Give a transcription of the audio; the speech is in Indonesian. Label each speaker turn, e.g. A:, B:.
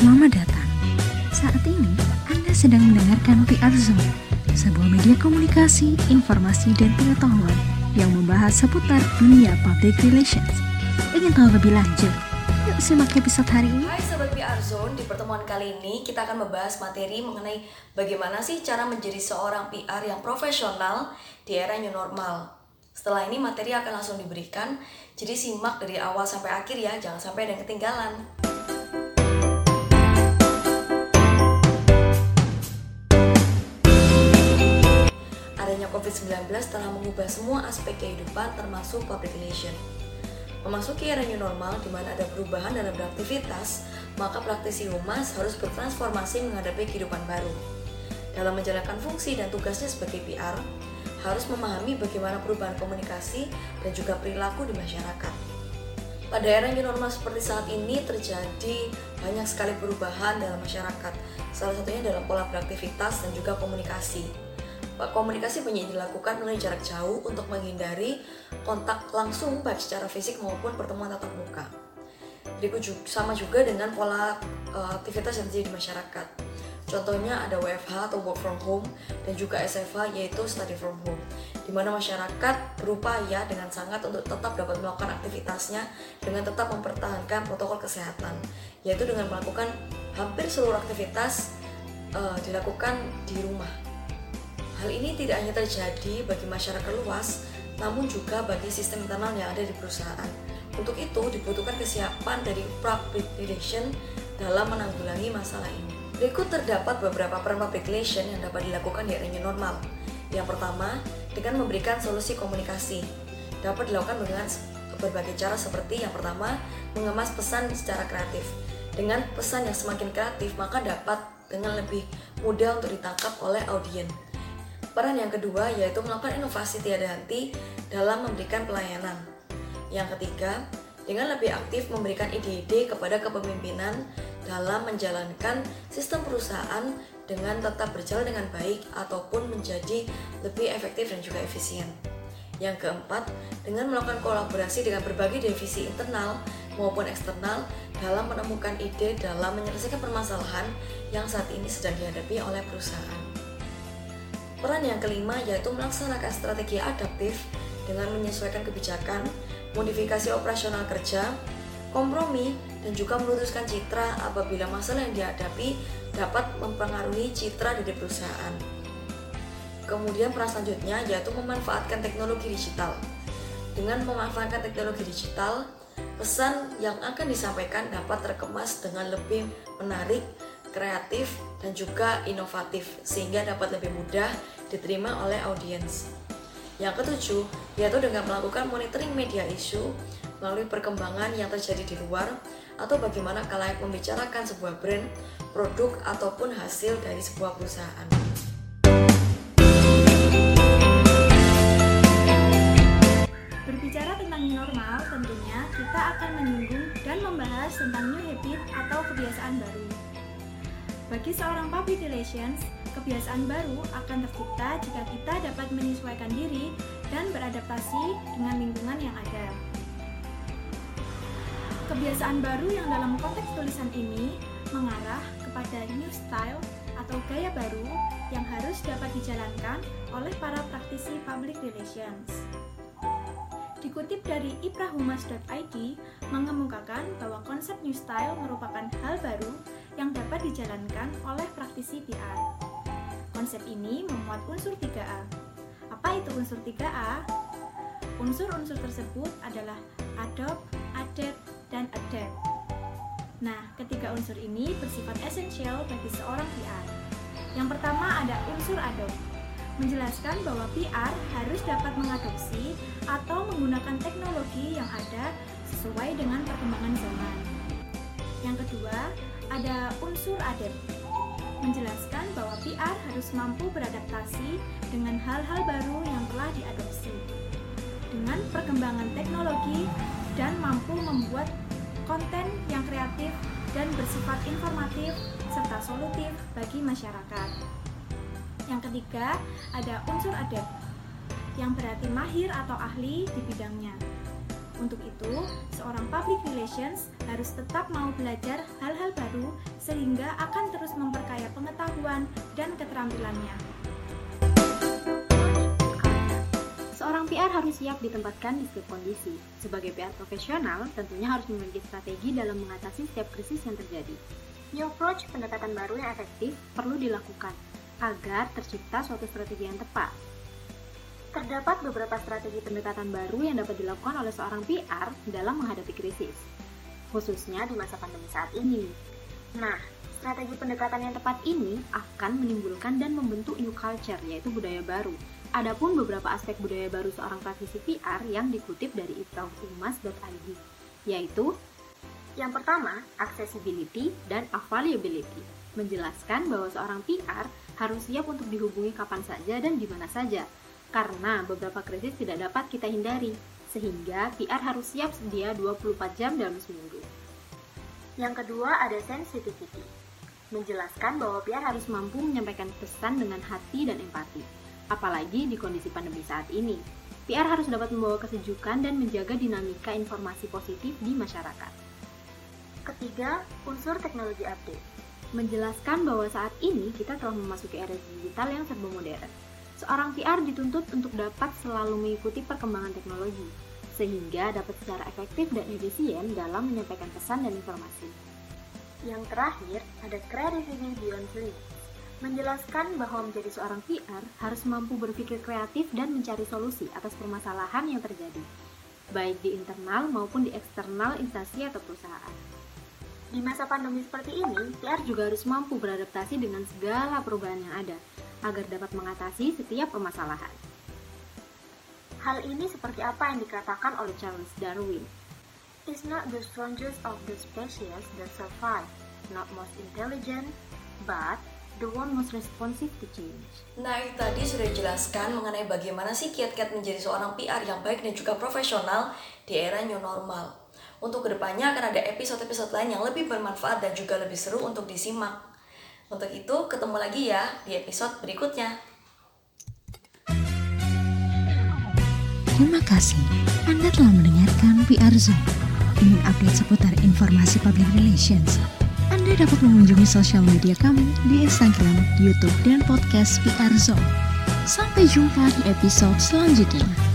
A: Selamat datang. Saat ini Anda sedang mendengarkan PR Zone, sebuah media komunikasi, informasi, dan pengetahuan yang membahas seputar dunia public relations. Ingin tahu lebih lanjut? Yuk simak episode hari ini.
B: Hai Sobat PR Zone, di pertemuan kali ini kita akan membahas materi mengenai bagaimana sih cara menjadi seorang PR yang profesional di era new normal. Setelah ini materi akan langsung diberikan, jadi simak dari awal sampai akhir ya, jangan sampai ada yang ketinggalan. COVID-19 telah mengubah semua aspek kehidupan termasuk public relation. Memasuki era new normal di mana ada perubahan dalam beraktivitas, maka praktisi humas harus bertransformasi menghadapi kehidupan baru. Dalam menjalankan fungsi dan tugasnya sebagai PR, harus memahami bagaimana perubahan komunikasi dan juga perilaku di masyarakat. Pada era new normal seperti saat ini terjadi banyak sekali perubahan dalam masyarakat, salah satunya dalam pola beraktivitas dan juga komunikasi. Komunikasi banyak dilakukan melalui jarak jauh untuk menghindari kontak langsung baik secara fisik maupun pertemuan tatap muka. Jadi sama juga dengan pola uh, aktivitas yang terjadi di masyarakat. Contohnya ada WFH atau work from home dan juga SFH yaitu study from home, di mana masyarakat berupaya dengan sangat untuk tetap dapat melakukan aktivitasnya dengan tetap mempertahankan protokol kesehatan, yaitu dengan melakukan hampir seluruh aktivitas uh, dilakukan di rumah. Hal ini tidak hanya terjadi bagi masyarakat luas, namun juga bagi sistem internal yang ada di perusahaan. Untuk itu dibutuhkan kesiapan dari public relation dalam menanggulangi masalah ini. Berikut terdapat beberapa peran public relation yang dapat dilakukan di new normal. Yang pertama, dengan memberikan solusi komunikasi. Dapat dilakukan dengan berbagai cara seperti yang pertama, mengemas pesan secara kreatif. Dengan pesan yang semakin kreatif, maka dapat dengan lebih mudah untuk ditangkap oleh audiens. Peran yang kedua yaitu melakukan inovasi tiada henti dalam memberikan pelayanan. Yang ketiga, dengan lebih aktif memberikan ide-ide kepada kepemimpinan dalam menjalankan sistem perusahaan dengan tetap berjalan dengan baik ataupun menjadi lebih efektif dan juga efisien. Yang keempat, dengan melakukan kolaborasi dengan berbagai divisi internal maupun eksternal dalam menemukan ide dalam menyelesaikan permasalahan yang saat ini sedang dihadapi oleh perusahaan. Peran yang kelima yaitu melaksanakan strategi adaptif dengan menyesuaikan kebijakan, modifikasi operasional kerja, kompromi, dan juga meluluskan citra apabila masalah yang dihadapi dapat mempengaruhi citra dari perusahaan. Kemudian peran selanjutnya yaitu memanfaatkan teknologi digital. Dengan memanfaatkan teknologi digital, pesan yang akan disampaikan dapat terkemas dengan lebih menarik kreatif, dan juga inovatif sehingga dapat lebih mudah diterima oleh audiens. Yang ketujuh, yaitu dengan melakukan monitoring media isu melalui perkembangan yang terjadi di luar atau bagaimana kalayak membicarakan sebuah brand, produk, ataupun hasil dari sebuah perusahaan.
C: Berbicara tentang new normal, tentunya kita akan menyinggung dan membahas tentang new habit atau kebiasaan baru. Bagi seorang public relations, kebiasaan baru akan tercipta jika kita dapat menyesuaikan diri dan beradaptasi dengan lingkungan yang ada. Kebiasaan baru yang dalam konteks tulisan ini mengarah kepada new style atau gaya baru yang harus dapat dijalankan oleh para praktisi public relations. Dikutip dari iprahumas.id, mengemukakan bahwa konsep new style merupakan hal baru yang dapat dijalankan oleh praktisi PR. Konsep ini memuat unsur 3A. Apa itu unsur 3A? Unsur-unsur tersebut adalah adopt, adapt, dan adapt. Nah, ketiga unsur ini bersifat esensial bagi seorang PR. Yang pertama ada unsur adopt, menjelaskan bahwa PR harus dapat mengadopsi atau menggunakan teknologi yang ada sesuai dengan perkembangan zaman. Yang kedua, ada unsur adep, menjelaskan bahwa PR harus mampu beradaptasi dengan hal-hal baru yang telah diadopsi, dengan perkembangan teknologi dan mampu membuat konten yang kreatif dan bersifat informatif serta solutif bagi masyarakat. Yang ketiga, ada unsur adep, yang berarti mahir atau ahli di bidangnya. Untuk itu, seorang public relations harus tetap mau belajar hal-hal baru sehingga akan terus memperkaya pengetahuan dan keterampilannya.
D: Seorang PR harus siap ditempatkan di setiap kondisi. Sebagai PR profesional, tentunya harus memiliki strategi dalam mengatasi setiap krisis yang terjadi. New approach pendekatan baru yang efektif perlu dilakukan agar tercipta suatu strategi yang tepat. Terdapat beberapa strategi pendekatan baru yang dapat dilakukan oleh seorang PR dalam menghadapi krisis, khususnya di masa pandemi saat ini. Nah, strategi pendekatan yang tepat ini akan menimbulkan dan membentuk new culture, yaitu budaya baru. Adapun beberapa aspek budaya baru seorang praktisi PR yang dikutip dari itraumas.id, yaitu yang pertama, accessibility dan availability, menjelaskan bahwa seorang PR harus siap untuk dihubungi kapan saja dan di mana saja, karena beberapa krisis tidak dapat kita hindari, sehingga PR harus siap sedia 24 jam dalam seminggu. Yang kedua ada sensitivity, menjelaskan bahwa PR harus mampu menyampaikan pesan dengan hati dan empati, apalagi di kondisi pandemi saat ini. PR harus dapat membawa kesejukan dan menjaga dinamika informasi positif di masyarakat. Ketiga, unsur teknologi update. Menjelaskan bahwa saat ini kita telah memasuki era digital yang serba modern seorang PR dituntut untuk dapat selalu mengikuti perkembangan teknologi, sehingga dapat secara efektif dan efisien dalam menyampaikan pesan dan informasi. Yang terakhir, ada creativity beyond limits, menjelaskan bahwa menjadi seorang PR harus mampu berpikir kreatif dan mencari solusi atas permasalahan yang terjadi, baik di internal maupun di eksternal instansi atau perusahaan. Di masa pandemi seperti ini, PR juga harus mampu beradaptasi dengan segala perubahan yang ada, agar dapat mengatasi setiap permasalahan. Hal ini seperti apa yang dikatakan oleh Charles Darwin. It's not the strongest of the species that survive, not most intelligent, but the one most responsive to change.
B: Nah, itu tadi sudah dijelaskan mengenai bagaimana sih kiat-kiat menjadi seorang PR yang baik dan juga profesional di era new normal. Untuk ke depannya akan ada episode-episode lain yang lebih bermanfaat dan juga lebih seru untuk disimak. Untuk itu, ketemu lagi ya di episode berikutnya.
A: Terima kasih Anda telah mendengarkan PR Zone. Ingin update seputar informasi public relations? Anda dapat mengunjungi sosial media kami di Instagram, YouTube, dan podcast PR Zone. Sampai jumpa di episode selanjutnya.